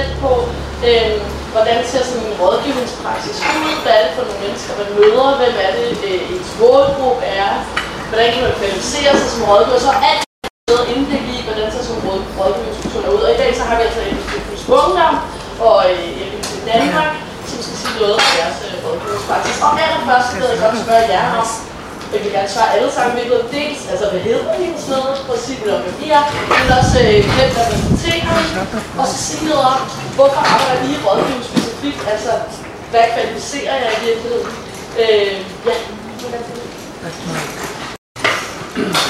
lidt på, øh, hvordan ser sådan en rådgivningspraksis ud, hvad er det for nogle mennesker, man møder, hvem er det, øh, ens målgruppe er, hvordan kan man kvalificere sig som rådgiver, så alt bedre indblik i, hvordan ser sådan en rådgivningsfunktioner ud. Og i dag så har vi altså en Ungdom og øh, til Danmark, som skal sige noget om deres øh, rådgivningspraksis. Og allerførst vil jeg godt spørge jer om, jeg vil altså gerne svare alle sammen, hvilket dels, altså hvad hedder og sådan noget, for at sige lidt om, hvem I er, men også øh, hvem repræsenterer og så sige noget om, hvorfor arbejder I i rådgivning specifikt, altså hvad kvalificerer jeg i virkeligheden? Øh, ja, hvordan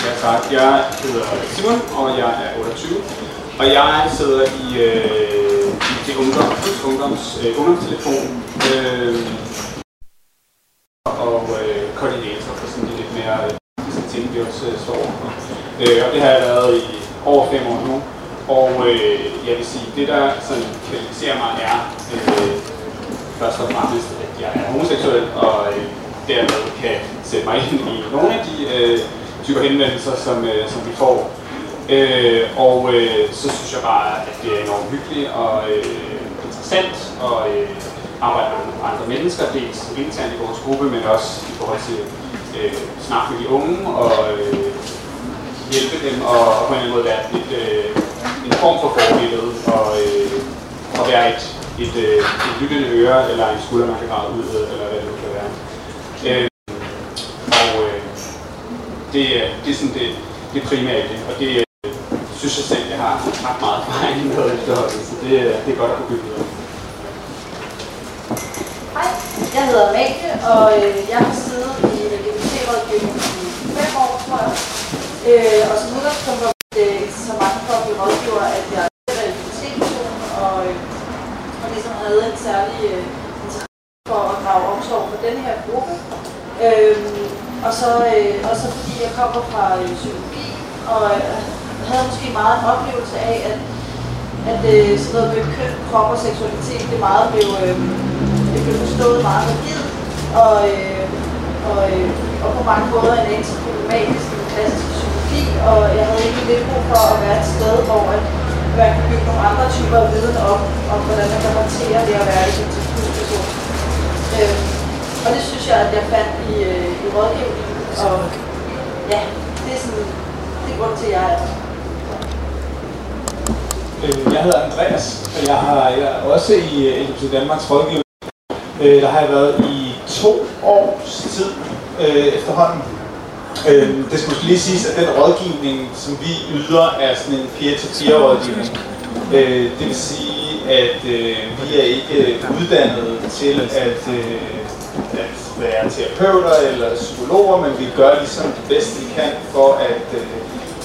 Ja, tak. Jeg hedder Simon, og jeg er 28. Og jeg sidder i, øh, i det ungdom, ungdoms, øh, ungdomstelefon øh, og øh, koordinator for sådan de lidt mere øh. Øh, og det har jeg været i over fem år nu. Og øh, jeg vil sige, det der sådan kvalificerer mig er øh, først og fremmest, at jeg er homoseksuel, og øh, dermed kan sætte mig ind i nogle af de øh, typer henvendelser, som, øh, som vi får. Øh, og øh, så synes jeg bare, at det er enormt hyggeligt og øh, interessant at øh, arbejde med andre mennesker, dels internt i vores gruppe, men også i forhold til øh, snakke med de unge og øh, hjælpe dem og, og på en eller anden måde være et, øh, en form for forbillede og, øh, og være et, et, øh, et lyttende øre eller en skulder, man kan grave ud eller hvad det nu kan være. Øh, og øh, det, det er sådan det, det primære i det, og det øh, synes jeg selv, jeg har ret meget erfaring med efterhånden, så det, det er godt at kunne bygge videre. Hej, jeg hedder Amalie, og øh, jeg har siddet i LGBT-rådgivning i fem år, tror jeg. Øh, og som udgangspunkt var det så øh, for at blive rådgiver, at øh, jeg er LGBT-person, og, og ligesom havde en særlig øh, interesse for at drage omsorg for den her gruppe. Øh, og, så, øh, og så fordi jeg kommer fra øh, psykologi, og øh, havde måske meget en oplevelse af, at, at øh, sådan noget med køn, krop og seksualitet, det meget blev, øh, det blev forstået meget rigidt, og, øh, og, øh, og på mange måder en anelse problematisk i den klassiske psykologi, og jeg havde egentlig lidt brug for at være et sted, hvor at man kan bygge nogle andre typer af viden op, om hvordan man kan håndtere det at være i en person. Øh, og det synes jeg, at jeg fandt i, øh, i rådgivningen, og ja, det er sådan, det er grund til, at jeg er øh, Jeg hedder Andreas, og jeg har jeg er også i øh, LGBT Danmarks rådgivning. Øh, der har jeg været i to års tid efterhånden. Øh, Det skulle lige siges, at den rådgivning, som vi yder, er sådan en peer-to-peer rådgivning. Øh, Det vil sige, at øh, vi er ikke øh, uddannet til at, øh, at være terapeuter eller psykologer, men vi gør ligesom det bedste, vi kan for at øh,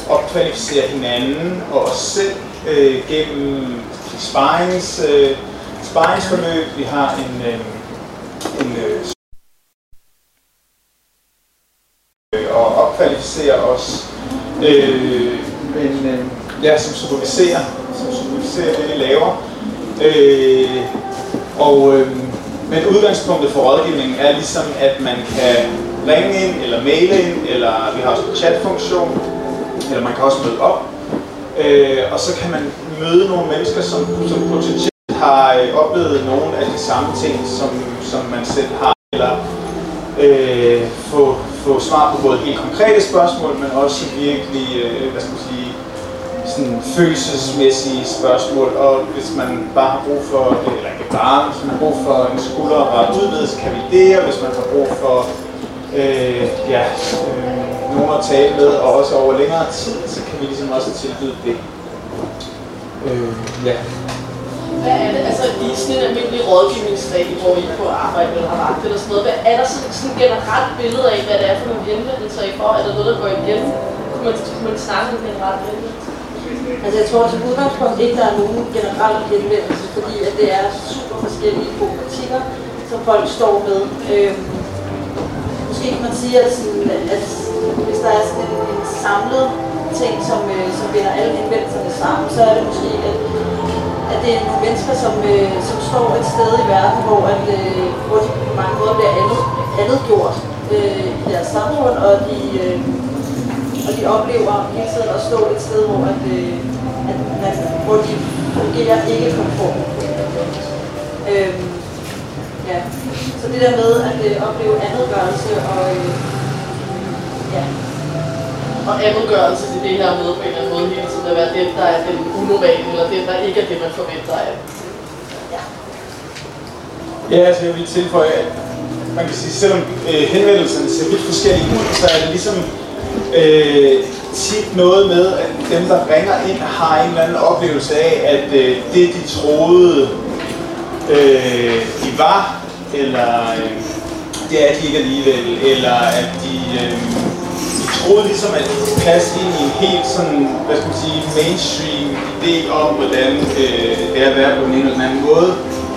opkvalificere hinanden og os selv øh, gennem sparings, øh, sparingsforløb. Vi har en, øh, en øh, og opkvalificere os. Øh, men øh, ja, som superviserer, som superviserer det, vi laver. Øh, og, øh, men udgangspunktet for rådgivningen er ligesom, at man kan ringe ind, eller maile ind, eller vi har også en chatfunktion, eller man kan også møde op. Øh, og så kan man møde nogle mennesker, som, som potentielt har øh, oplevet nogle af de samme ting, som, som man selv har, eller øh, få, få svar på både helt konkrete spørgsmål, men også virkelig, øh, hvad skal man sige, sådan følelsesmæssige spørgsmål, og hvis man bare har brug for, eller ikke bare, hvis man har brug for en skulder at rette ud med, så kan vi det, og hvis man har brug for øh, ja, øh, nogen at tale med, og også over længere tid, så kan vi ligesom også tilbyde det. Øh, ja. Hvad er det, altså i sådan en almindelig rådgivningsdag, hvor I på arbejde eller har vagt eller sådan noget, hvad er der sådan, sådan et generelt billede af, hvad det er for nogle henvendelser, I får? Er der noget, der går igen? Kunne man, kunne man snakke om generelt billede? Altså jeg tror til udgangspunkt ikke, der er nogen generel henvendelse, fordi at det er super forskellige problematikker, som folk står med. Øhm, måske kan man sige, at, sådan, at hvis der er sådan en, en samlet ting, som, øh, som binder alle henvendelserne sammen, så er det måske, at det er nogle mennesker, som, øh, som står et sted i verden, hvor, at, øh, hvor de på mange måder bliver andet, andet gjort øh, i deres samfund, og de, øh, og de oplever hele tiden at stå et sted, hvor, at, øh, at man, hvor de fungerer ikke konform. Øh, ja. Så det der med at øh, opleve andetgørelse og øh, ja, og andetgørelse til det her med på en eller anden måde hele tiden at være den, der er den unormale, eller den, der ikke er det, man forventer af. Ja, altså jeg vil tilføje, at man kan sige, selvom øh, henvendelserne ser vidt forskellige ud, så er det ligesom øh, tit noget med, at dem, der ringer ind, har en eller anden oplevelse af, at øh, det, de troede, øh, de var, eller øh, det er de ikke alligevel, eller at de, øh, de troede ligesom, at det kunne passe ind i en helt sådan, hvad skal man sige, mainstream idé om, hvordan øh, det er at være på en eller anden måde.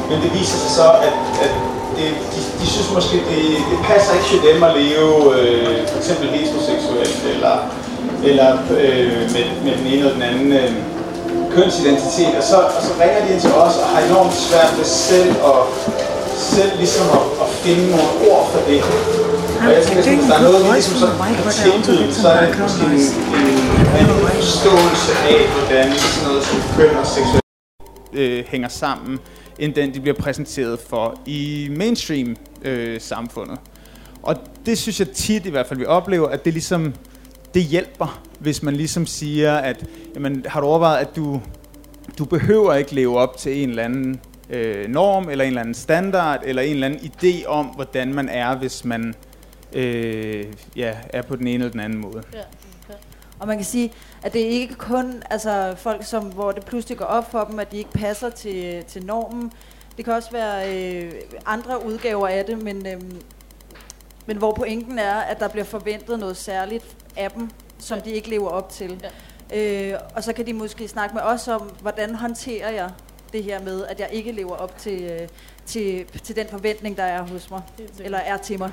Men det viser sig så, at, at det, de, de synes måske, det, det passer ikke til dem at leve øh, for eksempel heteroseksuelt, eller, eller øh, med, med den ene eller den anden øh, kønsidentitet. Og så, og så ringer de ind til os og har enormt svært ved selv at, selv ligesom at, at finde nogle ord for det. Og jeg tænker, hvis der er noget, vi ligesom sådan kan tilbyde, så er det måske en, en, en forståelse af, hvordan sådan noget som køn og seksualitet øh, hænger sammen, end den, de bliver præsenteret for i mainstream-samfundet. Øh, og det synes jeg tit i hvert fald, vi oplever, at det ligesom, det hjælper, hvis man ligesom siger, at jamen, har du overvejet, at du, du behøver ikke leve op til en eller anden øh, norm, eller en eller anden standard, eller en eller anden idé om, hvordan man er, hvis man øh, ja, er på den ene eller den anden måde. Ja. Og man kan sige, at det er ikke kun altså, folk, som, hvor det pludselig går op for dem, at de ikke passer til, til normen. Det kan også være øh, andre udgaver af det, men, øh, men hvor pointen er, at der bliver forventet noget særligt af dem, som de ikke lever op til. Ja. Øh, og så kan de måske snakke med os om, hvordan håndterer jeg det her med, at jeg ikke lever op til, øh, til, til den forventning, der er hos mig, eller er til mig.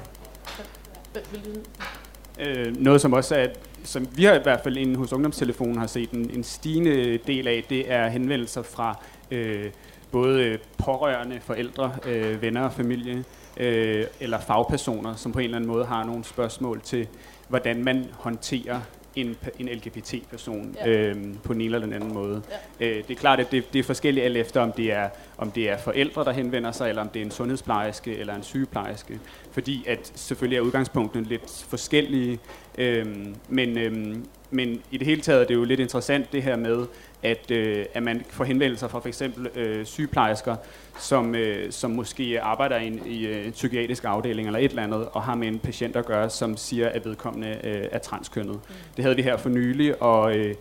Øh, noget som også er, som vi har i hvert fald inde hos Ungdomstelefonen har set en, en stigende del af, det er henvendelser fra øh, både pårørende, forældre, øh, venner og familie, øh, eller fagpersoner, som på en eller anden måde har nogle spørgsmål til, hvordan man håndterer en, en LGBT-person ja. øhm, på en eller anden måde. Ja. Øh, det er klart, at det, det er forskelligt alt efter, om det er, om det er forældre, der henvender sig, eller om det er en sundhedsplejerske eller en sygeplejerske. Fordi at selvfølgelig er udgangspunktene lidt forskellige, øhm, men, øhm, men i det hele taget er det jo lidt interessant det her med, at, øh, at man får henvendelser fra for eksempel øh, sygeplejersker, som, øh, som måske arbejder i en, i øh, en psykiatrisk afdeling eller et eller andet, og har med en patient at gøre, som siger, at vedkommende øh, er transkønnet. Mm. Det havde vi her for nylig, og, øh,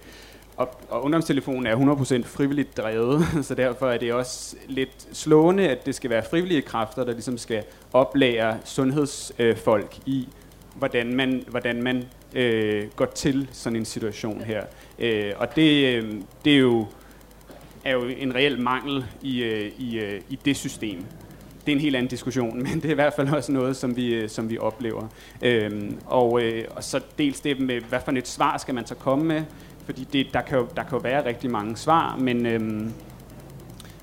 og, og ungdomstelefonen er 100% frivilligt drevet, så derfor er det også lidt slående, at det skal være frivillige kræfter, der ligesom skal oplære sundhedsfolk øh, i, hvordan man, hvordan man øh, går til sådan en situation her. Øh, og det, øh, det er jo er jo en reel mangel i, øh, i, øh, i det system. Det er en helt anden diskussion, men det er i hvert fald også noget, som vi, øh, som vi oplever. Øhm, og, øh, og så dels det med, hvad for et svar skal man så komme med, fordi det, der, kan jo, der kan jo være rigtig mange svar, men, øhm,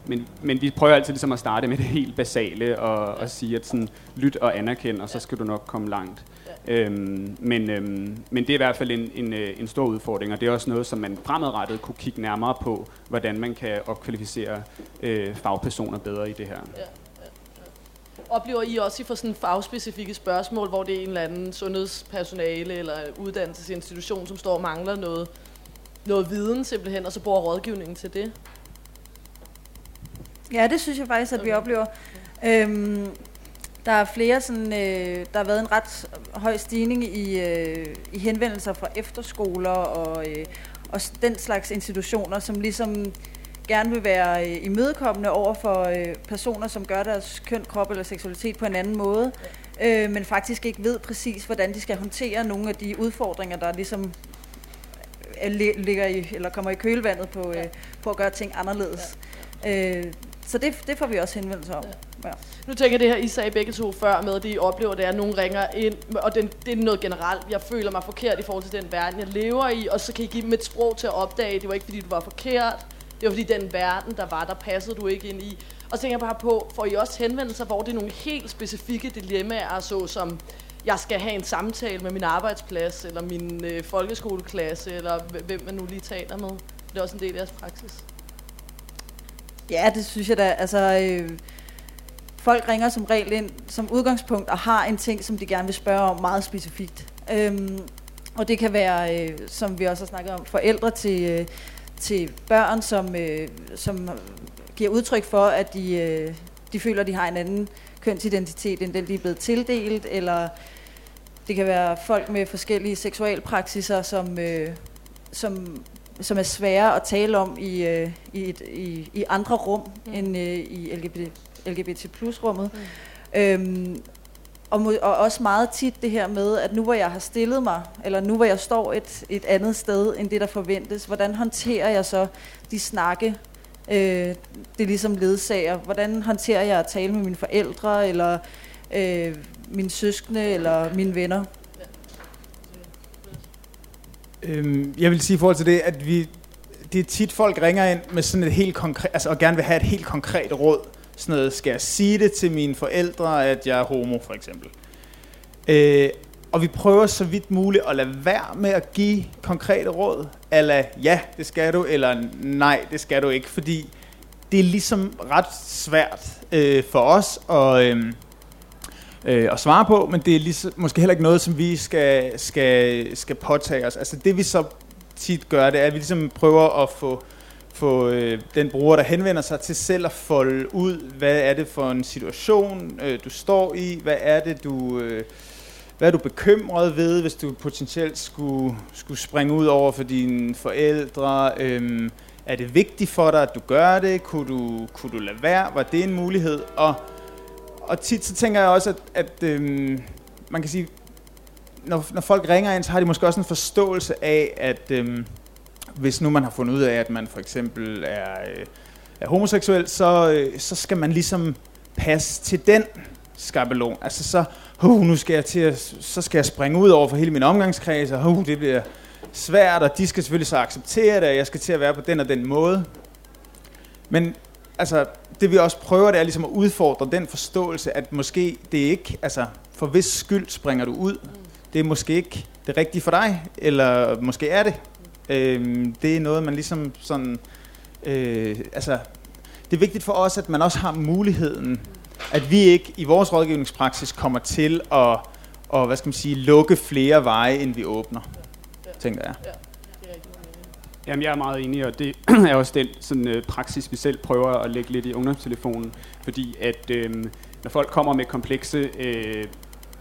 men, men vi prøver altid ligesom at starte med det helt basale og, og sige, at sådan, lyt og anerkend, og så skal du nok komme langt. Øhm, men, øhm, men det er i hvert fald en, en, øh, en stor udfordring, og det er også noget, som man fremadrettet kunne kigge nærmere på, hvordan man kan opkvalificere øh, fagpersoner bedre i det her. Ja. Oplever I også, I får sådan fagspecifikke spørgsmål, hvor det er en eller anden sundhedspersonale eller uddannelsesinstitution, som står og mangler noget, noget viden simpelthen, og så bruger rådgivningen til det? Ja, det synes jeg faktisk, at okay. vi oplever. Øhm, der er flere sådan, øh, der har været en ret høj stigning i, øh, i henvendelser fra efterskoler og, øh, og den slags institutioner, som ligesom gerne vil være øh, imødekommende over for øh, personer, som gør deres køn, krop eller seksualitet på en anden måde, øh, men faktisk ikke ved præcis, hvordan de skal håndtere nogle af de udfordringer, der ligesom øh, ligger i, eller kommer i kølvandet på, øh, på at gøre ting anderledes. Ja. Øh, så det, det får vi også henvendelser om. Ja. Ja. Nu tænker jeg det her, I sagde begge to før med, at I oplever, det er, at nogen ringer ind, og det, det er noget generelt. Jeg føler mig forkert i forhold til den verden, jeg lever i, og så kan I give dem et sprog til at opdage, det var ikke fordi, du var forkert, det var fordi den verden, der var, der passede du ikke ind i. Og så tænker jeg bare på, får I også henvendelser, hvor det er nogle helt specifikke dilemmaer, så som jeg skal have en samtale med min arbejdsplads, eller min øh, folkeskoleklasse, eller hvem man nu lige taler med. Det er også en del af jeres praksis. Ja, det synes jeg da. Altså, øh, folk ringer som regel ind som udgangspunkt og har en ting, som de gerne vil spørge om meget specifikt. Øhm, og det kan være, øh, som vi også har snakket om, forældre til, øh, til børn, som, øh, som giver udtryk for, at de, øh, de føler, at de har en anden kønsidentitet, end den de er blevet tildelt, eller det kan være folk med forskellige seksualpraksiser, som, øh, som, som er svære at tale om i, øh, i, et, i, i andre rum mm. end øh, i LGBT, LGBT plus rummet. Mm. Øhm, og, og også meget tit det her med, at nu hvor jeg har stillet mig, eller nu hvor jeg står et, et andet sted end det, der forventes, hvordan håndterer jeg så de snakke, øh, det ligesom ledsager? Hvordan håndterer jeg at tale med mine forældre, eller øh, mine søskende, eller mine venner? Øhm, jeg vil sige i forhold til det, at vi, det er tit folk ringer ind med sådan et helt konkret, altså og gerne vil have et helt konkret råd. Sådan noget, skal jeg sige det til mine forældre, at jeg er homo, for eksempel. Øh, og vi prøver så vidt muligt at lade være med at give konkrete råd. Eller ja, det skal du, eller nej, det skal du ikke. Fordi det er ligesom ret svært øh, for os at, øh, øh, at svare på, men det er ligesom, måske heller ikke noget, som vi skal, skal, skal påtage os. Altså det vi så tit gør, det er, at vi ligesom prøver at få få øh, den bruger, der henvender sig til selv at folde ud, hvad er det for en situation, øh, du står i, hvad er det, du... Øh, hvad er du bekymret ved, hvis du potentielt skulle, skulle springe ud over for dine forældre? Øhm, er det vigtigt for dig, at du gør det? Kunne du, kunne du lade være? Var det en mulighed? Og, og tit så tænker jeg også, at, at øhm, man kan sige, når, når folk ringer ind, så har de måske også en forståelse af, at øhm, hvis nu man har fundet ud af, at man for eksempel er, øh, er homoseksuel, så, øh, så skal man ligesom passe til den skabelon. Altså så, uh, nu skal jeg til at, så skal jeg springe ud over for hele min omgangskreds, og uh, det bliver svært, og de skal selvfølgelig så acceptere det, at jeg skal til at være på den og den måde. Men altså, det vi også prøver, det er ligesom at udfordre den forståelse, at måske det er ikke, altså for hvis skyld springer du ud, det er måske ikke det rigtige for dig, eller måske er det. Øhm, det er noget, man ligesom sådan, øh, altså, det er vigtigt for os, at man også har muligheden at vi ikke i vores rådgivningspraksis kommer til at, og, hvad skal man sige, lukke flere veje, end vi åbner, tænker jeg. Jamen, jeg er meget enig, og det er også den sådan, øh, praksis, vi selv prøver at lægge lidt i ungdomstelefonen, fordi at øh, når folk kommer med komplekse øh,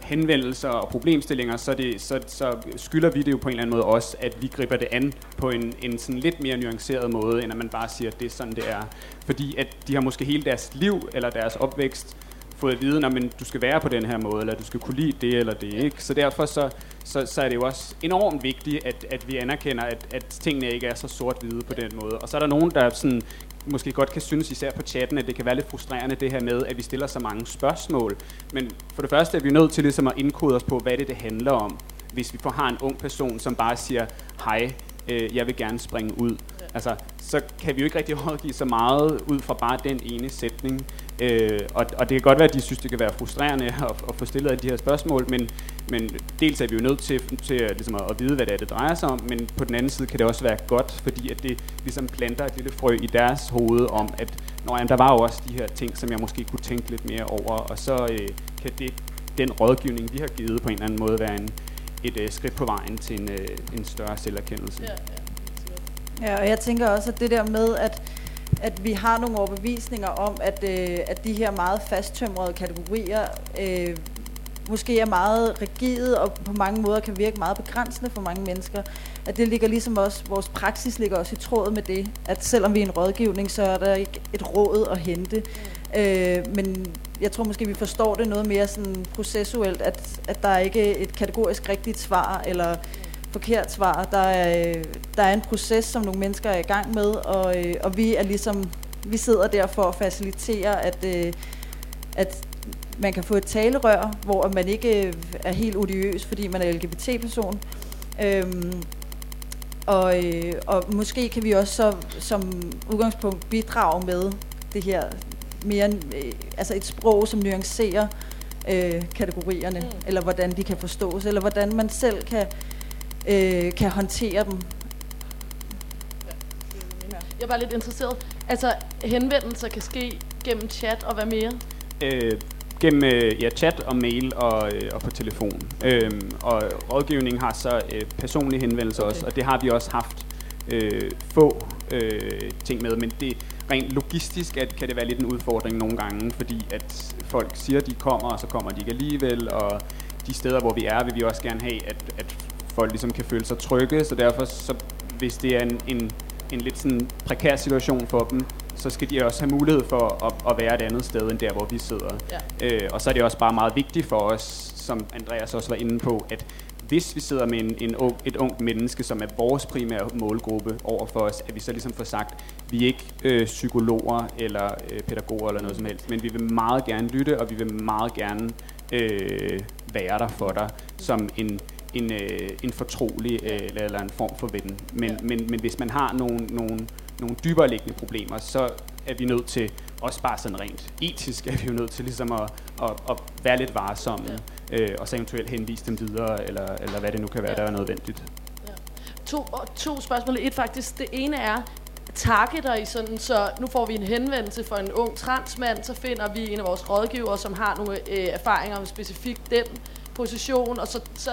henvendelser og problemstillinger, så, det, så, så skylder vi det jo på en eller anden måde også, at vi griber det an på en, en sådan lidt mere nuanceret måde, end at man bare siger, at det er sådan, det er. Fordi at de har måske hele deres liv eller deres opvækst fået at vide, at du skal være på den her måde, eller du skal kunne lide det eller det ikke. Så derfor så, så, så er det jo også enormt vigtigt, at, at vi anerkender, at, at tingene ikke er så sort-hvide på den måde. Og så er der nogen, der sådan måske godt kan synes, især på chatten, at det kan være lidt frustrerende det her med, at vi stiller så mange spørgsmål. Men for det første er vi nødt til ligesom at indkode os på, hvad det, det handler om. Hvis vi får har en ung person, som bare siger, hej, øh, jeg vil gerne springe ud. Altså, så kan vi jo ikke rigtig rådgive så meget ud fra bare den ene sætning. Øh, og, og det kan godt være, at de synes, det kan være frustrerende at, at få stillet de her spørgsmål, men, men dels er vi jo nødt til, til at, ligesom at, at vide, hvad det er, det drejer sig om, men på den anden side kan det også være godt, fordi at det ligesom planter et lille frø i deres hoved om, at når, jamen, der var jo også de her ting, som jeg måske kunne tænke lidt mere over, og så øh, kan det, den rådgivning, vi har givet på en eller anden måde, være en, et øh, skridt på vejen til en, øh, en større selverkendelse. Ja, ja. ja, og jeg tænker også, at det der med, at at vi har nogle overbevisninger om, at, øh, at de her meget fasttømrede kategorier øh, måske er meget rigide og på mange måder kan virke meget begrænsende for mange mennesker. At det ligger ligesom også, vores praksis ligger også i tråd med det, at selvom vi er en rådgivning, så er der ikke et råd at hente. Mm. Øh, men jeg tror måske, vi forstår det noget mere sådan processuelt, at, at der er ikke et kategorisk rigtigt svar, eller forkert svar. Der er, der er en proces, som nogle mennesker er i gang med, og, øh, og vi er ligesom, vi sidder der for at facilitere, at, øh, at man kan få et talerør, hvor man ikke øh, er helt odiøs, fordi man er LGBT-person. Øhm, og, øh, og måske kan vi også så, som udgangspunkt bidrage med det her mere, øh, altså et sprog, som nuancerer øh, kategorierne, mm. eller hvordan de kan forstås, eller hvordan man selv kan øh, kan håndtere dem. Jeg er bare lidt interesseret. Altså, henvendelser kan ske gennem chat og hvad mere? Øh, gennem øh, ja, chat og mail og, øh, og på telefon. Øhm, og rådgivningen har så øh, personlige henvendelser okay. også, og det har vi også haft øh, få øh, ting med, men det rent logistisk at, kan det være lidt en udfordring nogle gange, fordi at folk siger, at de kommer, og så kommer de ikke alligevel, og de steder, hvor vi er, vil vi også gerne have, at, at folk ligesom kan føle sig trygge, så derfor, så, hvis det er en, en, en lidt sådan prekær situation for dem, så skal de også have mulighed for at, at være et andet sted, end der, hvor vi sidder. Ja. Øh, og så er det også bare meget vigtigt for os, som Andreas også var inde på, at hvis vi sidder med en, en ung, et ungt menneske, som er vores primære målgruppe over for os, at vi så ligesom får sagt, vi er ikke øh, psykologer eller øh, pædagoger eller noget som helst, men vi vil meget gerne lytte, og vi vil meget gerne øh, være der for dig som en, en, øh, en fortrolig øh, eller, eller en form for ven. Men, ja. men, men hvis man har nogle, nogle, nogle dybere liggende problemer, så er vi nødt til, også bare sådan rent etisk, er vi jo nødt til ligesom at, at, at være lidt varsomme, ja. øh, og så eventuelt henvise dem videre, eller, eller hvad det nu kan være, ja. der er nødvendigt. Ja. To, to spørgsmål. Et faktisk. Det ene er, targeter I sådan, så nu får vi en henvendelse fra en ung transmand, så finder vi en af vores rådgivere, som har nogle øh, erfaringer med specifikt den position, og så, så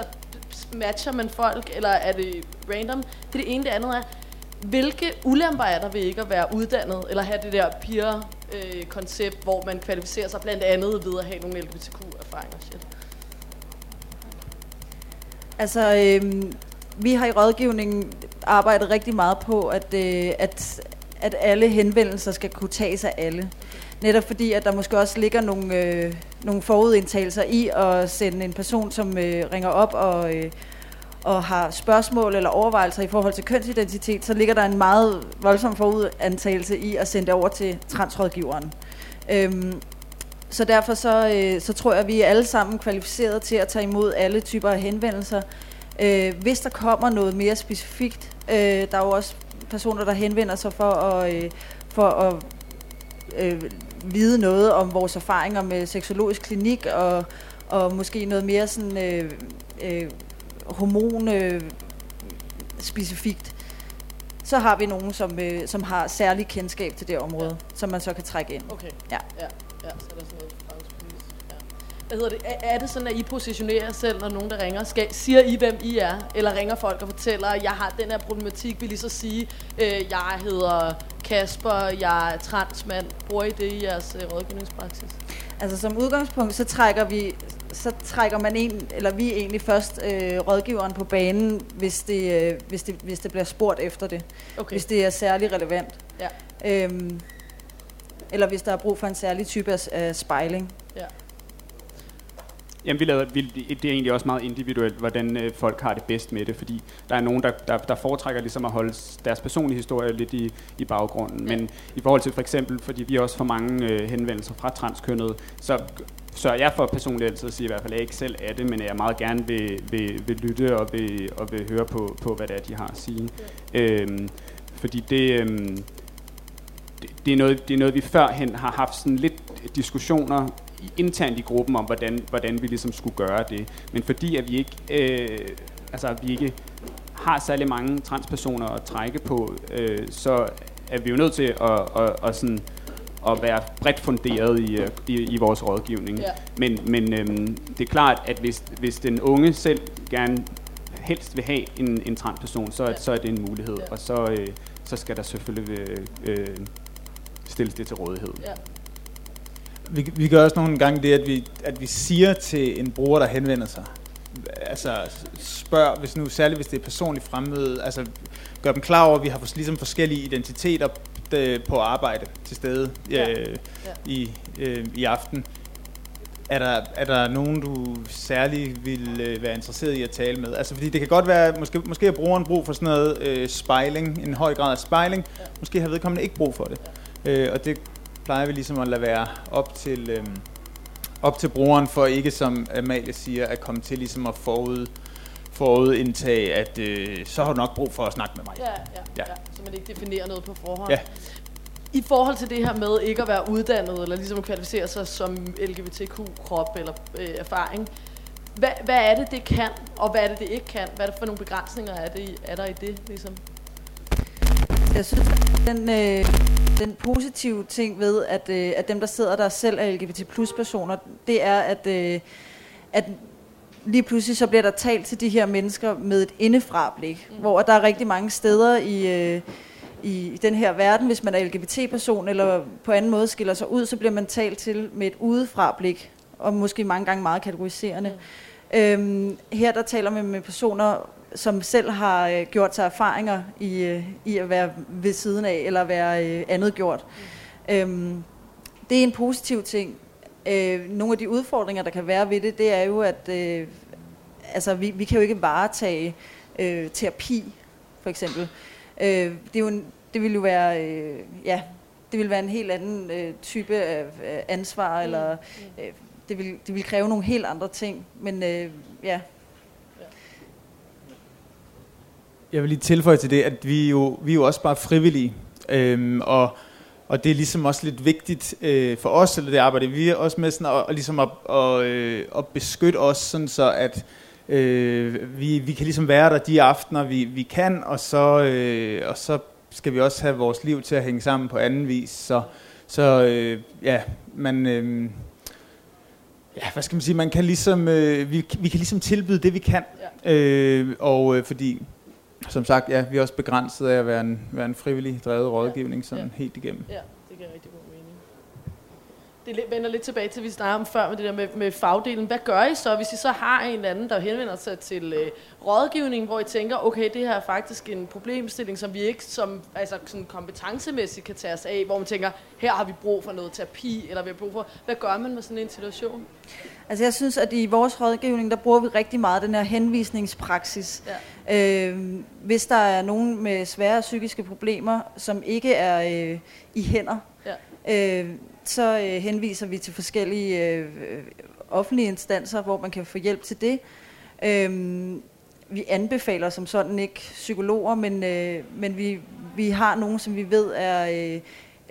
matcher man folk, eller er det random? Det er det ene. Det andet er, hvilke ulemper er der ved ikke at være uddannet, eller have det der peer-koncept, øh, hvor man kvalificerer sig blandt andet ved at have nogle LGBTQ-erfaringer? Shit. Altså, øh, vi har i rådgivningen arbejdet rigtig meget på, at, øh, at, at alle henvendelser skal kunne tages af alle. Netop fordi, at der måske også ligger nogle, øh, nogle forudindtagelser i at sende en person, som øh, ringer op og, øh, og har spørgsmål eller overvejelser i forhold til kønsidentitet, så ligger der en meget voldsom forudantagelse i at sende det over til transrådgiveren. Øhm, så derfor så, øh, så tror jeg, at vi er alle sammen kvalificeret til at tage imod alle typer af henvendelser. Øh, hvis der kommer noget mere specifikt, øh, der er jo også personer, der henvender sig for at, øh, for at øh, vide noget om vores erfaringer med seksologisk klinik, og, og måske noget mere sådan, øh, øh, hormon øh, specifikt. Så har vi nogen, som, øh, som har særlig kendskab til det område, ja. som man så kan trække ind. Okay. Ja. ja. Ja, så er der sådan noget hvad hedder det, er, er det sådan, at I positionerer jer selv, når nogen der ringer? Skal, siger I, hvem I er? Eller ringer folk og fortæller, at jeg har den her problematik, vil I så sige, øh, jeg hedder Kasper, jeg er transmand. Bruger I det i jeres øh, rådgivningspraksis? Altså som udgangspunkt, så trækker vi så trækker man en, eller vi egentlig først øh, rådgiveren på banen, hvis det, øh, hvis, det, hvis det bliver spurgt efter det. Okay. Hvis det er særlig relevant. Ja. Øhm, eller hvis der er brug for en særlig type af, af spejling. Ja. Jamen, vi laver, vi, det er egentlig også meget individuelt, hvordan øh, folk har det bedst med det, fordi der er nogen, der, der, der foretrækker ligesom at holde deres personlige historie lidt i, i baggrunden. Men i forhold til for eksempel, fordi vi også får mange øh, henvendelser fra transkønnet, så sørger jeg for personligt altid at sige i hvert fald, at jeg ikke selv er det, men jeg meget gerne vil, vil, vil lytte og vil, og vil høre på, på, hvad det er, de har at sige. Ja. Øhm, fordi det, øhm, det, det, er noget, det er noget, vi førhen har haft sådan lidt diskussioner internt i gruppen om, hvordan, hvordan vi ligesom skulle gøre det. Men fordi at vi ikke, øh, altså, vi ikke har særlig mange transpersoner at trække på, øh, så er vi jo nødt til at, at, at, at, sådan, at være bredt funderet i, øh, i, i vores rådgivning. Ja. Men, men øhm, det er klart, at hvis, hvis den unge selv gerne helst vil have en, en transperson, så, ja. så er det en mulighed. Ja. Og så, øh, så skal der selvfølgelig øh, øh, stilles det til rådighed. Ja. Vi, vi gør også nogle gange det, at vi, at vi siger til en bruger, der henvender sig, altså spørg, hvis nu, særligt hvis det er personligt fremmøde, altså gør dem klar over, at vi har ligesom forskellige identiteter øh, på arbejde til stede ja. Øh, ja. i, øh, i aften. Er der, er der nogen, du særlig vil øh, være interesseret i at tale med? Altså, fordi det kan godt være, måske, måske har brugeren brug for sådan noget øh, spejling, en høj grad af spejling. Ja. Måske har vedkommende ikke brug for det. Ja. Øh, og det plejer vi ligesom at lade være op til, øhm, op til brugeren, for ikke som Amalie siger, at komme til ligesom at forud, forudindtage, at øh, så har du nok brug for at snakke med mig. Ja, ja, ja. ja. så man ikke definerer noget på forhånd. Ja. I forhold til det her med ikke at være uddannet, eller ligesom at kvalificere sig som LGBTQ-krop eller øh, erfaring, hvad, hvad er det, det kan, og hvad er det, det ikke kan? Hvad er det for nogle begrænsninger, er, det, er der i det, ligesom? Jeg synes, den, øh, den positive ting ved, at, øh, at dem, der sidder der selv er LGBT plus personer, det er, at, øh, at lige pludselig så bliver der talt til de her mennesker med et indefra-blik, mm. hvor der er rigtig mange steder i, øh, i den her verden, hvis man er LGBT-person eller på anden måde skiller sig ud, så bliver man talt til med et udefra-blik, og måske mange gange meget kategoriserende. Mm. Øhm, her der taler man med personer, som selv har øh, gjort sig erfaringer i, øh, i at være ved siden af, eller være øh, andet gjort. Mm. Øhm, det er en positiv ting. Øh, nogle af de udfordringer, der kan være ved det, det er jo, at øh, altså, vi, vi kan jo ikke varetage øh, terapi, for eksempel. Øh, det, er jo en, det vil jo være, øh, ja, det vil være en helt anden øh, type af øh, ansvar, mm. eller øh, det, vil, det vil kræve nogle helt andre ting. Men øh, ja, Jeg vil lige tilføje til det, at vi jo, vi er jo også bare frivillige, øhm, og, og det er ligesom også lidt vigtigt øh, for os, eller det arbejde vi også med, sådan at, at, ligesom at, at, øh, at beskytte os, sådan så at øh, vi, vi kan ligesom være der de aftener, vi, vi kan, og så, øh, og så skal vi også have vores liv til at hænge sammen på anden vis. Så, så øh, ja, man... Øh, ja, hvad skal man sige, man kan ligesom, øh, vi, vi kan ligesom tilbyde det, vi kan. Ja. Øh, og øh, fordi som sagt, ja, vi er også begrænset af at være en, være en frivillig drevet rådgivning sådan ja. helt igennem. Ja, det giver rigtig god mening. Det vender lidt tilbage til, vi snakkede om før med det der med, med fagdelen. Hvad gør I så, hvis I så har en eller anden, der henvender sig til øh, rådgivning, hvor I tænker, okay, det her er faktisk en problemstilling, som vi ikke som, altså, sådan kompetencemæssigt kan tage os af, hvor man tænker, her har vi brug for noget terapi, eller vi har brug for... Hvad gør man med sådan en situation? Altså jeg synes, at i vores rådgivning, der bruger vi rigtig meget den her henvisningspraksis. Ja. Øh, hvis der er nogen med svære psykiske problemer, som ikke er øh, i hænder. Øh, så øh, henviser vi til forskellige øh, offentlige instanser, hvor man kan få hjælp til det. Øh, vi anbefaler som sådan ikke psykologer, men, øh, men vi, vi har nogen, som vi ved er øh,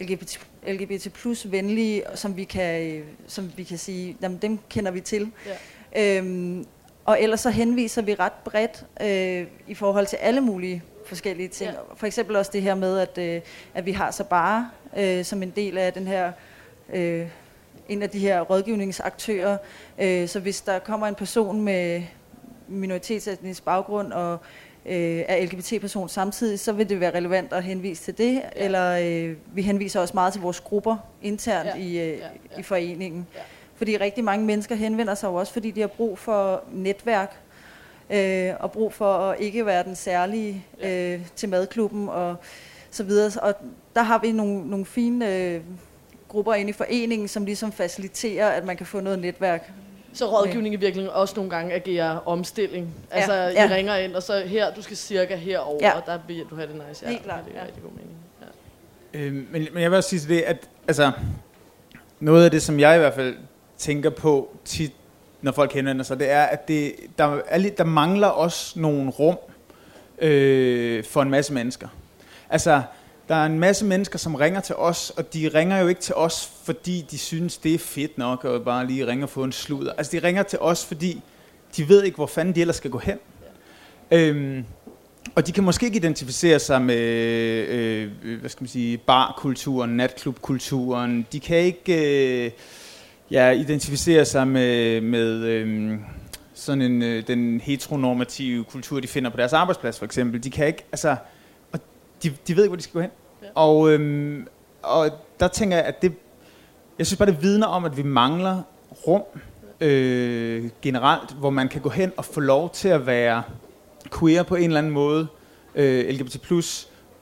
LGBT LGBT plus venlige, som vi kan, som vi kan sige, jamen, dem kender vi til. Ja. Øhm, og ellers så henviser vi ret bredt øh, i forhold til alle mulige forskellige ting. Ja. For eksempel også det her med, at, øh, at vi har så bare øh, som en del af den her øh, en af de her rådgivningsaktører. Øh, så hvis der kommer en person med minoritetsetnisk baggrund og øh, er LGBT-person samtidig, så vil det være relevant at henvise til det, ja. eller øh, vi henviser også meget til vores grupper internt ja. i, øh, ja. Ja. i foreningen. Ja. Fordi rigtig mange mennesker henvender sig jo også, fordi de har brug for netværk, øh, og brug for at ikke være den særlige øh, til madklubben og så videre. Og der har vi nogle, nogle fine øh, grupper inde i foreningen, som ligesom faciliterer, at man kan få noget netværk så rådgivning i virkeligheden også nogle gange agerer omstilling. Altså, ja, ja. I ringer ind, og så her, du skal cirka herover, ja. og der vil du have det nice. Ja, Helt klart. Det er ja. rigtig god mening. Ja. Øhm, men, men jeg vil også sige til det, at altså, noget af det, som jeg i hvert fald tænker på tit, når folk henvender sig, det er, at det, der, er, der mangler også nogle rum øh, for en masse mennesker. Altså, der er en masse mennesker, som ringer til os, og de ringer jo ikke til os, fordi de synes, det er fedt nok at bare lige ringe og få en sludder. Altså, de ringer til os, fordi de ved ikke, hvor fanden de ellers skal gå hen. Ja. Øhm, og de kan måske ikke identificere sig med, øh, hvad skal man sige, barkulturen, natklubkulturen. De kan ikke øh, ja, identificere sig med, med øh, sådan en, øh, den heteronormative kultur, de finder på deres arbejdsplads, for eksempel. De kan ikke, altså, de, de ved ikke, hvor de skal gå hen. Ja. Og, øhm, og der tænker jeg, at det, jeg synes bare, det vidner om, at vi mangler rum øh, generelt, hvor man kan gå hen og få lov til at være queer på en eller anden måde, øh, LGBT+,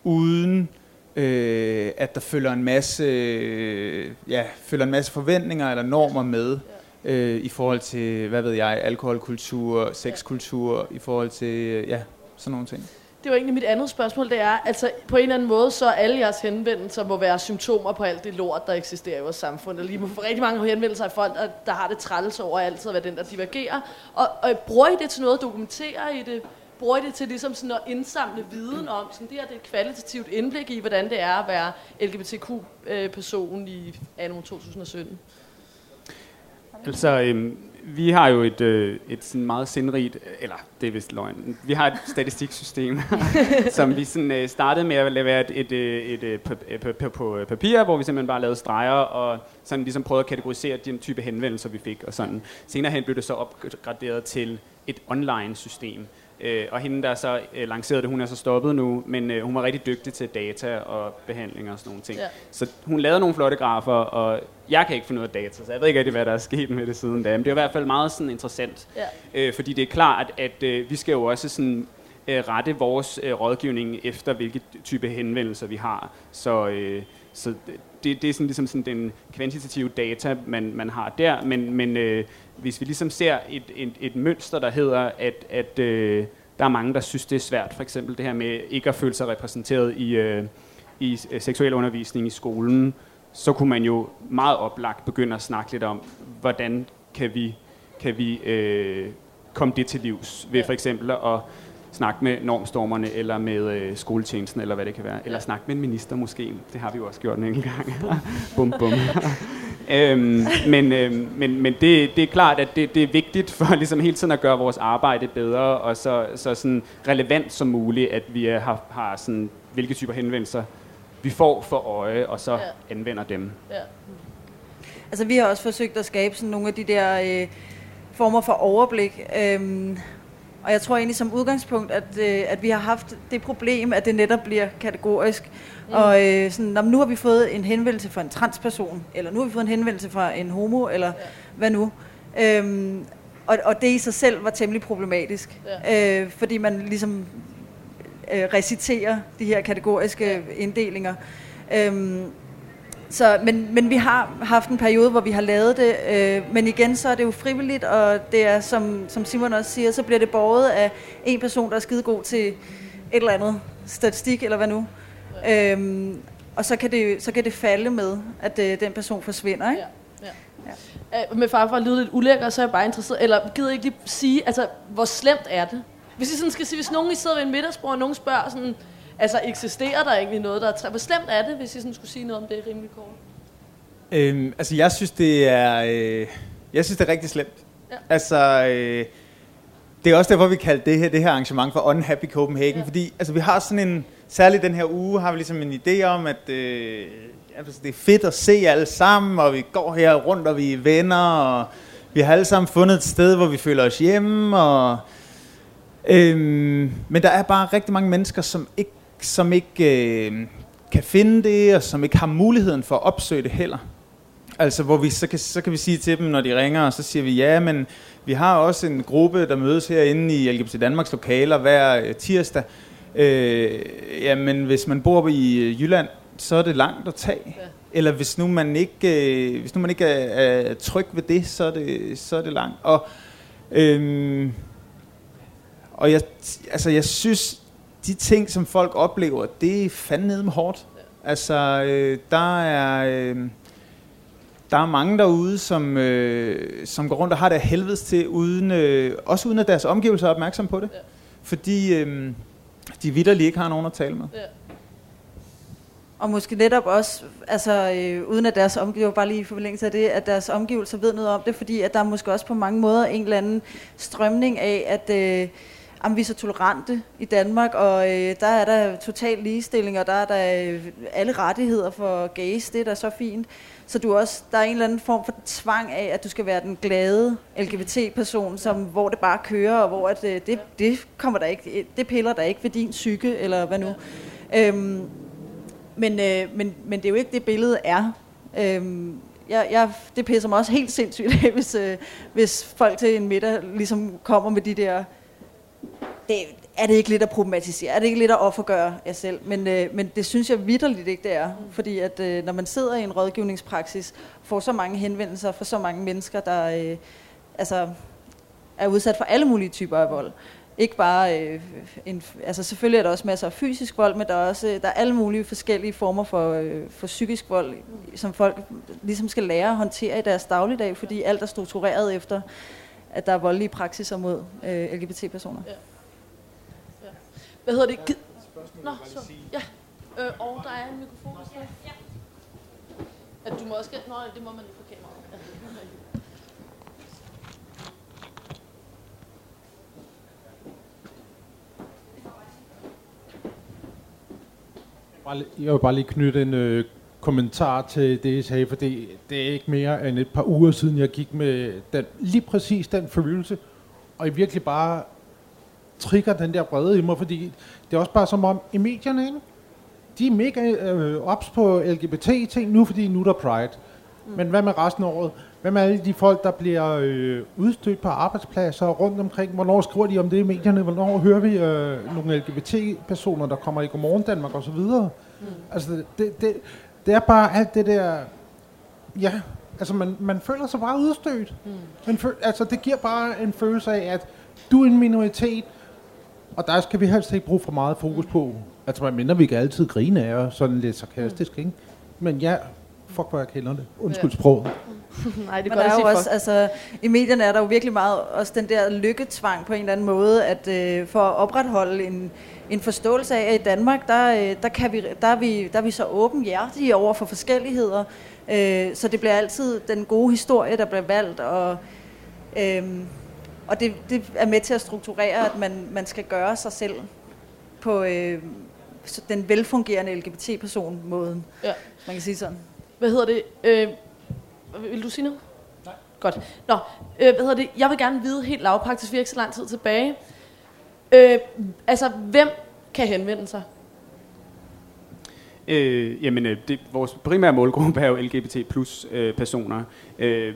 uden øh, at der følger en masse, øh, ja, følger en masse forventninger eller normer med øh, i forhold til, hvad ved jeg, alkoholkultur, sexkultur, i forhold til, øh, ja, sådan nogle ting det var egentlig mit andet spørgsmål, det er, altså på en eller anden måde, så alle jeres henvendelser må være symptomer på alt det lort, der eksisterer i vores samfund. Eller lige må få rigtig mange henvendelser af folk, der, der har det træls over altid at være den, der divergerer. Og, og bruger I det til noget? Dokumenterer I det? Bruger I det til ligesom sådan at indsamle viden om, sådan det her det er et kvalitativt indblik i, hvordan det er at være LGBTQ-person øh, i anno 2017? Altså, øhm, vi har jo et, øh, et sådan meget sindrigt, eller det er vist løgn, vi har et statistiksystem, som vi sådan, øh, startede med at lave et, et, øh, et, et, et, et, på papir, hvor vi simpelthen bare lavede streger og sådan ligesom prøvede at kategorisere den type henvendelser, vi fik. Og sådan. Senere hen blev det så opgraderet til et online system, Øh, og hende, der så øh, lancerede det, hun er så stoppet nu, men øh, hun var rigtig dygtig til data og behandling og sådan nogle ting. Ja. Så hun lavede nogle flotte grafer, og jeg kan ikke finde ud af data, så jeg ved ikke rigtig, hvad der er sket med det siden da. Men det er i hvert fald meget sådan interessant, ja. øh, fordi det er klart, at, at øh, vi skal jo også sådan øh, rette vores øh, rådgivning efter, hvilke type henvendelser vi har. Så, øh, så det, det er sådan, ligesom sådan den kvantitative data, man, man har der, men, men øh, hvis vi ligesom ser et, et, et mønster, der hedder, at, at øh, der er mange, der synes, det er svært, for eksempel det her med ikke at føle sig repræsenteret i, øh, i øh, seksuel undervisning i skolen, så kunne man jo meget oplagt begynde at snakke lidt om, hvordan kan vi, kan vi øh, komme det til livs ved for eksempel at snakke med normstormerne, eller med øh, skoletjenesten, eller hvad det kan være. Eller snakke med en minister måske. Det har vi jo også gjort en gang. bum, bum. øhm, men øhm, men, men det, det er klart, at det, det er vigtigt for ligesom hele tiden at gøre vores arbejde bedre, og så, så sådan relevant som muligt, at vi har, har sådan, hvilke typer henvendelser vi får for øje, og så ja. anvender dem. Ja. Altså vi har også forsøgt at skabe sådan nogle af de der øh, former for overblik. Øhm, og jeg tror egentlig som udgangspunkt, at, øh, at vi har haft det problem, at det netop bliver kategorisk. Mm. Og øh, sådan, nu har vi fået en henvendelse fra en transperson, eller nu har vi fået en henvendelse fra en homo, eller ja. hvad nu. Øhm, og, og det i sig selv var temmelig problematisk, ja. øh, fordi man ligesom øh, reciterer de her kategoriske ja. inddelinger. Øhm, så, men, men vi har haft en periode, hvor vi har lavet det, øh, men igen så er det jo frivilligt, og det er, som, som Simon også siger, så bliver det borget af en person, der er skide god til et eller andet statistik, eller hvad nu. Ja. Øhm, og så kan, det, så kan det falde med, at øh, den person forsvinder, ikke? Ja. Ja. Ja. Øh, med far for at lyde lidt ulækker, så er jeg bare interesseret, eller gider ikke lige sige, altså, hvor slemt er det? Hvis I sådan skal sige, hvis nogen I sidder ved en middagsbord, og nogen spørger sådan, Altså, eksisterer der egentlig noget, der er... Hvor slemt er det, hvis I sådan skulle sige noget om det rimelig kort? Øhm, altså, jeg synes, det er... Øh, jeg synes, det er rigtig slemt. Ja. Altså... Øh, det er også derfor, vi kaldte det her, det her arrangement for Unhappy Copenhagen, ja. fordi altså, vi har sådan en, særligt den her uge, har vi ligesom en idé om, at øh, altså, det er fedt at se alle sammen, og vi går her rundt, og vi er venner, og vi har alle sammen fundet et sted, hvor vi føler os hjemme, og, øhm, men der er bare rigtig mange mennesker, som ikke som ikke øh, kan finde det, og som ikke har muligheden for at opsøge det heller. Altså, hvor vi, så, kan, så kan vi sige til dem, når de ringer, og så siger vi, ja, men vi har også en gruppe, der mødes herinde i LGBT Danmarks lokaler hver øh, tirsdag. Øh, jamen, hvis man bor i øh, Jylland, så er det langt at tage. Ja. Eller hvis nu man ikke, øh, hvis nu man ikke er, er tryg ved det, så er det, så er det langt. Og, øh, og jeg, altså, jeg synes, de ting, som folk oplever, det er fandme med hårdt. Altså, øh, der er... Øh, der er mange derude, som, øh, som går rundt og har det helvedes til, uden, øh, også uden at deres omgivelser er opmærksom på det. Ja. Fordi øh, de vidderligt ikke har nogen at tale med. Ja. Og måske netop også, altså øh, uden at deres omgivelser, bare lige i forlængelse af det, at deres omgivelser ved noget om det, fordi at der er måske også på mange måder en eller anden strømning af, at... Øh, jamen, vi er så tolerante i Danmark, og øh, der er der total ligestilling, og der er der øh, alle rettigheder for gays, det er da så fint. Så du også, der er en eller anden form for tvang af, at du skal være den glade LGBT-person, som, hvor det bare kører, og hvor at, øh, det, det, kommer der ikke, det piller der ikke ved din psyke, eller hvad nu. Ja. Øhm, men, øh, men, men det er jo ikke det, billede er. Øhm, jeg, jeg, det pisser mig også helt sindssygt af, hvis, øh, hvis folk til en middag ligesom kommer med de der det, er det ikke lidt at problematisere? Er det ikke lidt at offergøre jer selv? Men, øh, men det synes jeg vidderligt ikke, det er. Fordi at øh, når man sidder i en rådgivningspraksis, får så mange henvendelser fra så mange mennesker, der øh, altså, er udsat for alle mulige typer af vold. Ikke bare, øh, en, altså selvfølgelig er der også masser af fysisk vold, men der er også der er alle mulige forskellige former for, øh, for psykisk vold, som folk ligesom skal lære at håndtere i deres dagligdag, fordi alt er struktureret efter, at der er voldelige praksiser mod øh, LGBT-personer. Ja. Hvad hedder det? Gid... Nå, så. Ja. Øh, og der er en mikrofon. Ja. At du må også... Nå, det må man ikke på kameraet. Jeg vil bare lige knytte en øh, kommentar til det, I sagde, for det, det er ikke mere end et par uger siden, jeg gik med den, lige præcis den følelse, og i virkelig bare trigger den der brede i mig, fordi det er også bare som om i medierne, ikke? de er mega øh, ops på LGBT-ting nu, fordi nu er der Pride. Mm. Men hvad med resten af året? Hvad med alle de folk, der bliver øh, udstødt på arbejdspladser rundt omkring? Hvornår skriver de om det i medierne? Hvornår hører vi øh, nogle LGBT-personer, der kommer i Godmorgen Danmark osv.? Mm. Altså, det, det, det er bare alt det der... Ja, altså man, man føler sig bare udstødt. Mm. Man føl, altså, det giver bare en følelse af, at du er en minoritet, og der skal vi helst ikke bruge for meget fokus på. Altså, man mindre vi kan altid grine af og sådan lidt sarkastisk, ikke? Men ja, fuck hvor jeg kender det. Undskyld Ja. sproget. Nej, det Men er der er jo sige også, altså, i medierne er der jo virkelig meget også den der lykketvang på en eller anden måde, at øh, for at opretholde en, en forståelse af, at i Danmark, der, øh, der, kan vi, der, er vi, der er vi så åbenhjertige over for forskelligheder, øh, så det bliver altid den gode historie, der bliver valgt, og, øh, og det, det er med til at strukturere, at man, man skal gøre sig selv på øh, den velfungerende LGBT-person-måden, Ja. man kan sige sådan. Hvad hedder det? Øh, vil du sige noget? Nej. Godt. Nå, øh, hvad hedder det? Jeg vil gerne vide helt lavpraktisk, vi har ikke så lang tid tilbage. Øh, altså, hvem kan henvende sig? Øh, jamen, øh, det, vores primære målgruppe er jo LGBT plus øh, personer. Øh,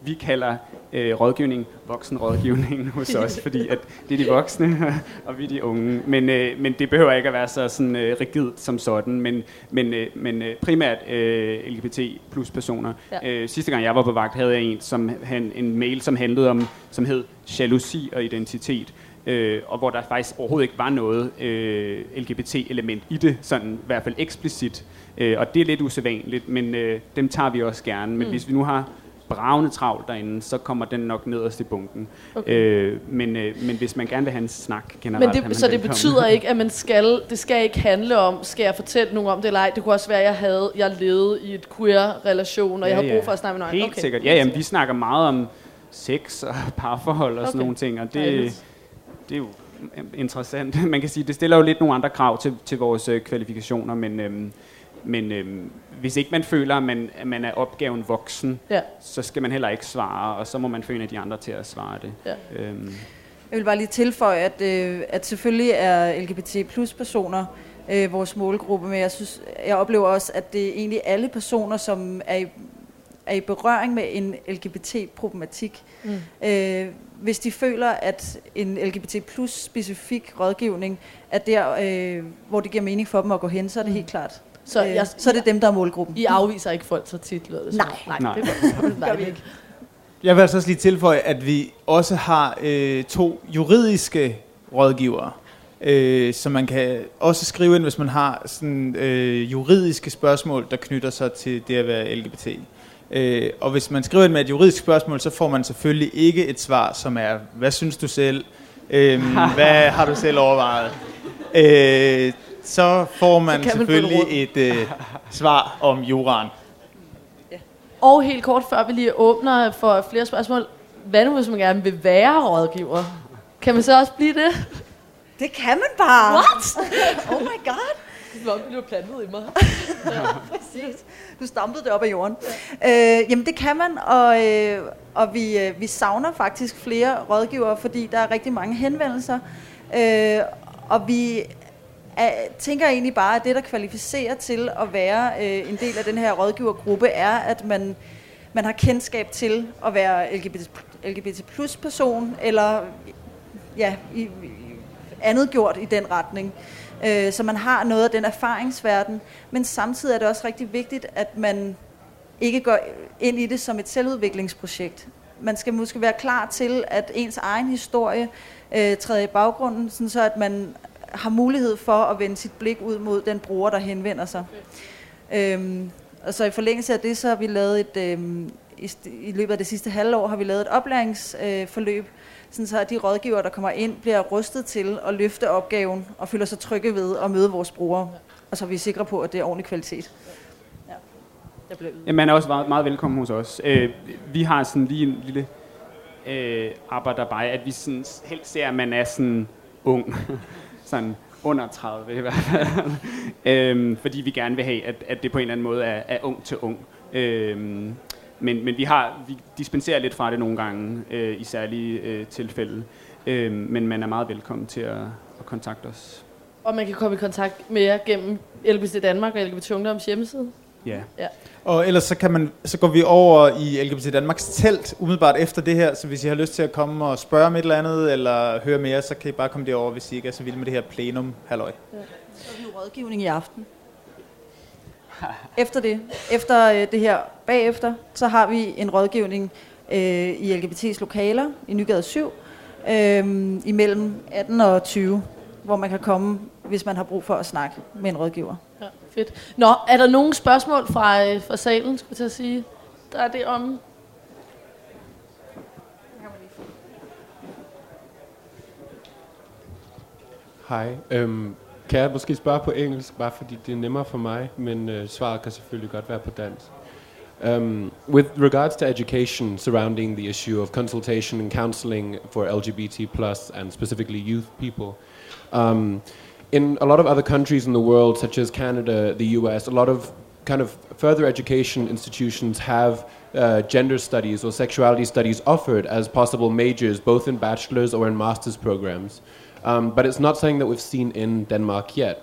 vi kalder øh, rådgivning voksenrådgivning hos os, fordi at det er de voksne, og vi er de unge. Men, øh, men det behøver ikke at være så sådan, øh, rigidt som sådan, men, men, øh, men øh, primært øh, LGBT plus personer. Ja. Ja. Øh, sidste gang jeg var på vagt, havde jeg en, som, han, en mail, som handlede om, som hed jalousi og identitet. Øh, og hvor der faktisk overhovedet ikke var noget øh, LGBT-element i det, sådan i hvert fald eksplicit. Øh, og det er lidt usædvanligt, men øh, dem tager vi også gerne. Men mm. hvis vi nu har bravende travlt derinde, så kommer den nok nederst i bunken. Okay. Øh, men, øh, men hvis man gerne vil have en snak generelt, Men det, så det betyder ikke, at man skal, det skal ikke handle om, skal jeg fortælle nogen om det eller ej? Det kunne også være, at jeg havde, jeg levede i et queer-relation, og jeg havde brug for at snakke med nogen. Helt okay. sikkert. Ja, jamen, vi snakker meget om sex og parforhold og sådan Okay. nogle ting, og det, Dejligt. det er jo interessant. Man kan sige, det stiller jo lidt nogle andre krav til, til vores øh, kvalifikationer, men, øhm, men øhm, hvis ikke man føler, at man, at man er opgaven voksen, Ja. så skal man heller ikke svare, og så må man få en af de andre til at svare det. Ja. Øhm, Jeg vil bare lige tilføje, at, øh, at selvfølgelig er LGBT plus personer øh, vores målgruppe, men jeg, synes, jeg oplever også, at det er egentlig alle personer, som er i, er i berøring med en LGBT-problematik. Mm. Øh, hvis de føler, at en LGBT plus specifik rådgivning er der, øh, hvor det giver mening for dem at gå hen, så er det helt klart. Så øh, jeg- så er det dem, der er målgruppen. I afviser ikke folk så tit, lyder det som. Nej. Nej, Nej. det gør, det gør vi ikke. Jeg vil altså også lige tilføje, at vi også har øh, to juridiske rådgivere, øh, så man kan også skrive ind, hvis man har sådan, øh, juridiske spørgsmål, der knytter sig til det at være LGBT. Øh, og hvis man skriver ind med et juridisk spørgsmål, så får man selvfølgelig ikke et svar, som er, hvad synes du selv? Øh, hvad har du selv overvejet? Øh, så får man Så man selvfølgelig et øh, svar om juraen. Og helt kort, før vi lige åbner for flere spørgsmål. Hvad nu, hvis man gerne vil være rådgiver? Kan man så også blive det? Det kan man bare! What? oh my god! Hvor blev plantet i mig. Præcis. Du stampede det op af jorden. Ja. Øh, jamen det kan man, og, øh, og vi, øh, vi savner faktisk flere rådgivere, fordi der er rigtig mange henvendelser. Øh, og vi er, tænker egentlig bare, at det, der kvalificerer til at være øh, en del af den her rådgivergruppe, er, at man, man har kendskab til at være LGBT, LGBT plus person, eller ja, i, i, andet gjort i den retning. Øh, så man har noget af den erfaringsverden, men samtidig er det også rigtig vigtigt, at man ikke går ind i det som et selvudviklingsprojekt. Man skal måske være klar til, at ens egen historie øh, træder i baggrunden, sådan så at man har mulighed for at vende sit blik ud mod den bruger, der henvender sig. Øhm, og så i forlængelse af det, så har vi lavet et, øhm, i, i løbet af det sidste halvår, har vi lavet et oplæringsforløb, øh, sådan så at de rådgivere, der kommer ind, bliver rustet til at løfte opgaven og føler sig trygge ved at møde vores brugere. Og så er vi sikre på, at det er ordentlig kvalitet. Ja. Jeg bliver Ja, man er også meget, meget velkommen hos os. Øh, vi har sådan lige en lille øh, arbejderbej, at vi sådan helst ser, at man er sådan ung. sådan under 30 i hvert fald. øhm, fordi vi gerne vil have, at, at det på en eller anden måde er, er ung til ung. Øhm, men, men vi har vi dispenserer lidt fra det nogle gange øh, i særlige øh, tilfælde. Øhm, men man er meget velkommen til at, at kontakte os. Og man kan komme i kontakt med jer gennem LGBT Danmark og LGBT Ungdoms hjemmeside. Ja. Ja. Og ellers så, kan man, så går vi over i LGBT Danmarks telt umiddelbart efter det her, så hvis I har lyst til at komme og spørge om et eller andet, eller høre mere, så kan I bare komme derover, hvis I ikke er så vilde med det her plenum. Halløj. Så er vi jo rådgivning i aften. Efter det, efter øh, det her bagefter, så har vi en rådgivning øh, i LGBT's lokaler i Nygade 7, øh, imellem 18 og 20, hvor man kan komme, hvis man har brug for at snakke med en rådgiver. Ja, fedt. Nå, er der nogen spørgsmål fra, øh, fra salen, skulle jeg til at sige? Der er det om... Hej. Øhm, kan jeg måske spørge på engelsk, bare fordi det er nemmere for mig, men øh, svaret kan selvfølgelig godt være på dansk. Um, with regards to education surrounding the issue of consultation and counseling for LGBT plus and specifically youth people, um, in a lot of other countries in the world, such as Canada, the US, a lot of kind of further education institutions have uh, gender studies or sexuality studies offered as possible majors, both in bachelor's or in master's programs. Um, but it's not something that we've seen in Denmark yet.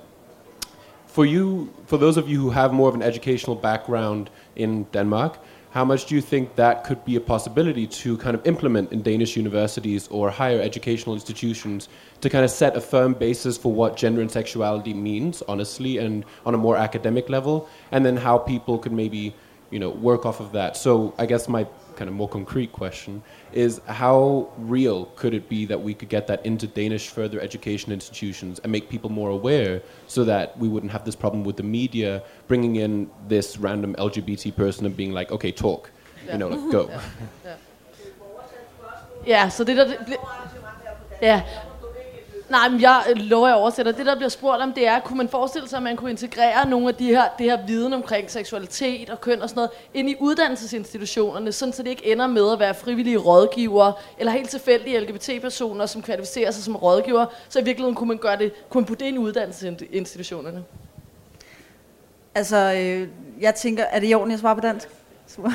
For you, for those of you who have more of an educational background in Denmark, how much do you think that could be a possibility to kind of implement in Danish universities or higher educational institutions to kind of set a firm basis for what gender and sexuality means, honestly, and on a more academic level, and then how people could maybe, you know, work off of that? So I guess my kind of more concrete question is how real could it be that we could get that into Danish further education institutions and make people more aware so that we wouldn't have this problem with the media bringing in this random LGBT person and being like, okay, talk, you know, like, go. Yeah. så det der... Det, bli- ja. Nej, men jeg øh, lover, jeg oversætter. Det, der bliver spurgt om, det er, kunne man forestille sig, at man kunne integrere nogle af de her, det her viden omkring seksualitet og køn og sådan noget ind i uddannelsesinstitutionerne, sådan så det ikke ender med at være frivillige rådgivere eller helt tilfældige LGBT-personer, som kvalificerer sig som rådgiver. Så i virkeligheden kunne man gøre det, kunne man putte det ind i uddannelsesinstitutionerne. Altså, øh, jeg tænker, er det i orden, jeg svarer på dansk?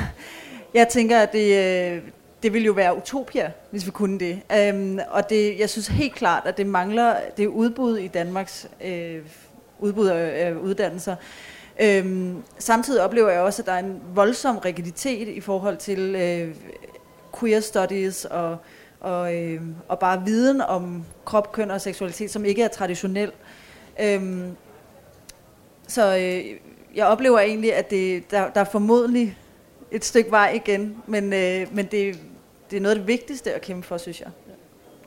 Jeg tænker, at det, øh, det ville jo være utopia, hvis vi kunne det. Øhm, og det, jeg synes helt klart, at det mangler det udbud i Danmarks øh, udbud af øh, uddannelser. Øhm, samtidig oplever jeg også, at der er en voldsom rigiditet i forhold til øh, queer studies og, og, øh, og bare viden om krop, køn og seksualitet, som ikke er traditionel. Øhm, så øh, jeg oplever egentlig, at det, der, der er formodentlig et stykke vej igen, men, øh, men det, det er noget af det vigtigste at kæmpe for, synes jeg.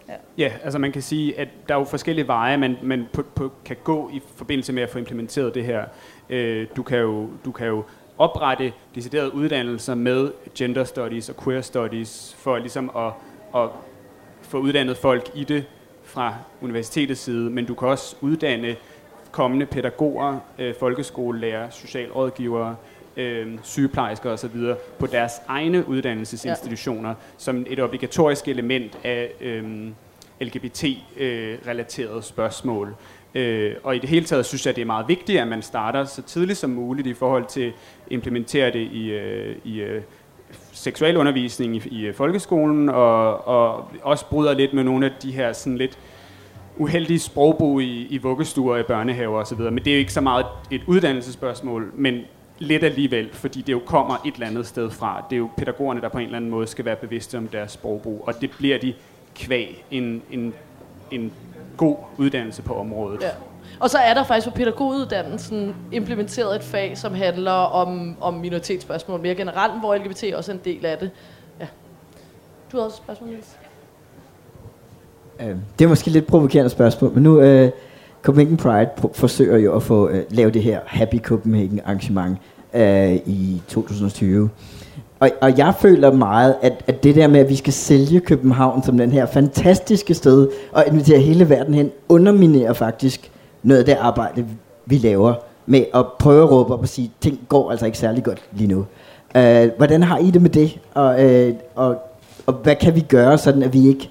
Ja, ja, altså man kan sige, at der er jo forskellige veje, man, man på, på, kan gå i forbindelse med at få implementeret det her. Øh, du, kan jo, du kan jo oprette deciderede uddannelser med gender studies og queer studies, for ligesom at, at få uddannet folk i det fra universitetets side, men du kan også uddanne kommende pædagoger, øh, folkeskolelærer, socialrådgivere, øh, sygeplejersker osv. på deres egne uddannelsesinstitutioner ja. som et obligatorisk element af øh, LGBT-relaterede spørgsmål. Øh, og i det hele taget synes jeg, det er meget vigtigt, at man starter så tidligt som muligt i forhold til at implementere det i, øh, i øh, seksualundervisning i, i øh, folkeskolen, og, og også bryder lidt med nogle af de her sådan lidt uheldige sprogbrug i, i vuggestuer, i børnehaver osv. Men det er jo ikke så meget et uddannelsesspørgsmål, men lidt alligevel, fordi det jo kommer et eller andet sted fra. Det er jo pædagogerne, der på en eller anden måde skal være bevidste om deres sprogbrug, og det bliver de kvæg en, en, en god uddannelse på området. Ja. Og så er der faktisk på pædagoguddannelsen implementeret et fag, som handler om, om minoritetsspørgsmål mere generelt, hvor LGBT også er en del af det. Ja. Du har også et spørgsmål, Niels? Øh, det er måske lidt provokerende spørgsmål, men nu øh, Copenhagen Pride forsøger jo at få øh, lavet det her Happy Copenhagen arrangement øh, i 2020. Og, og jeg føler meget, at, at det der med, at vi skal sælge København som den her fantastiske sted, og invitere hele verden hen, underminerer faktisk noget af det arbejde, vi laver, med at prøve at råbe op og sige, ting går altså ikke særlig godt lige nu. Øh, hvordan har I det med det? Og, øh, og, og hvad kan vi gøre, sådan at vi ikke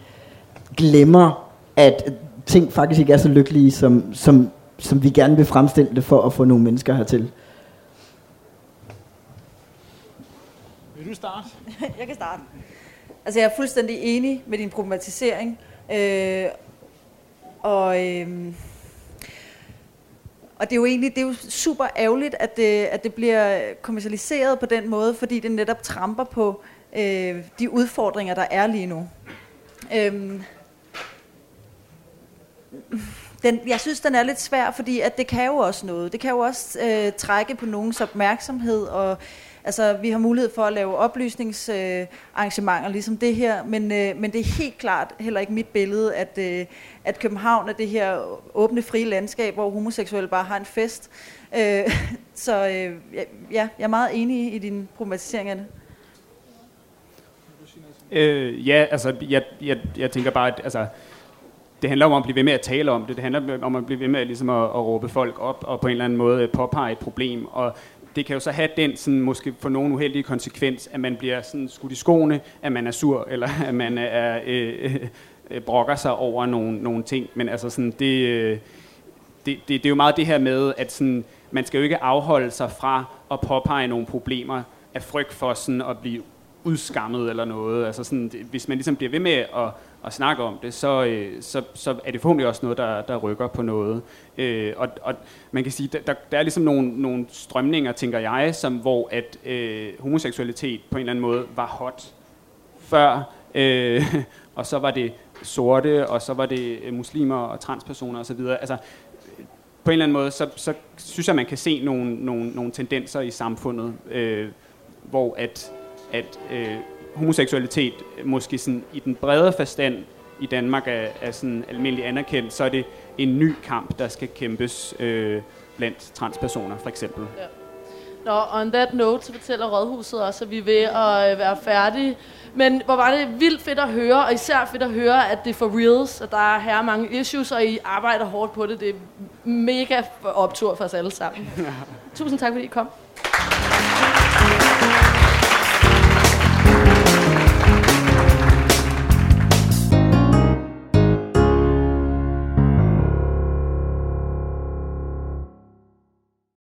glemmer, at ting faktisk ikke er så lykkelige, som, som, som vi gerne vil fremstille det for at få nogle mennesker hertil. Vil du starte? jeg kan starte. Altså, jeg er fuldstændig enig med din problematisering. Øh, og, øh, og det er jo egentlig det er jo super ærgerligt, at det, at det bliver kommercialiseret på den måde, fordi det netop tramper på øh, de udfordringer, der er lige nu. Øh, den, jeg synes, den er lidt svær, fordi at det kan jo også noget. Det kan jo også øh, trække på nogens opmærksomhed, og altså, vi har mulighed for at lave oplysningsarrangementer, øh, ligesom det her, men, øh, men det er helt klart heller ikke mit billede, at, øh, at København er det her åbne, frie landskab, hvor homoseksuelle bare har en fest. Øh, så øh, ja, jeg er meget enig i din problematisering af det. Øh, ja, altså, jeg, jeg, jeg tænker bare, at altså, det handler om at blive ved med at tale om det. Det handler om at blive ved med ligesom at, at råbe folk op og på en eller anden måde øh, påpege et problem. Og det kan jo så have den sådan, måske for nogen uheldige konsekvens, at man bliver sådan skudt i skoene, at man er sur, eller at man er, øh, øh, brokker sig over nogle, nogle ting. Men altså sådan, det, øh, det, det, det er jo meget det her med, at sådan, man skal jo ikke afholde sig fra at påpege nogle problemer af frygt for sådan at blive udskammet eller noget. Altså sådan, hvis man ligesom bliver ved med at, at snakke om det, så, øh, så, så er det forhåbentlig også noget, der, der rykker på noget. Øh, og, og man kan sige, der, der er ligesom nogle, nogle strømninger, tænker jeg, som hvor at øh, homoseksualitet på en eller anden måde var hot før, øh, og så var det sorte, og så var det øh, muslimer og transpersoner osv. Altså, på en eller anden måde, så, så synes jeg, man kan se nogle, nogle, nogle tendenser i samfundet, øh, hvor at at øh, homoseksualitet måske sådan i den brede forstand i Danmark er, er sådan almindelig anerkendt, så er det en ny kamp, der skal kæmpes øh, blandt transpersoner, for eksempel. Ja. Nå, on that note, så fortæller Rådhuset også, at vi er ved at øh, være færdige. Men hvor var det vildt fedt at høre, og især fedt at høre, at det er for reals, at der er her mange issues, og I arbejder hårdt på det. Det er mega optur for os alle sammen. Tusind tak, fordi I kom.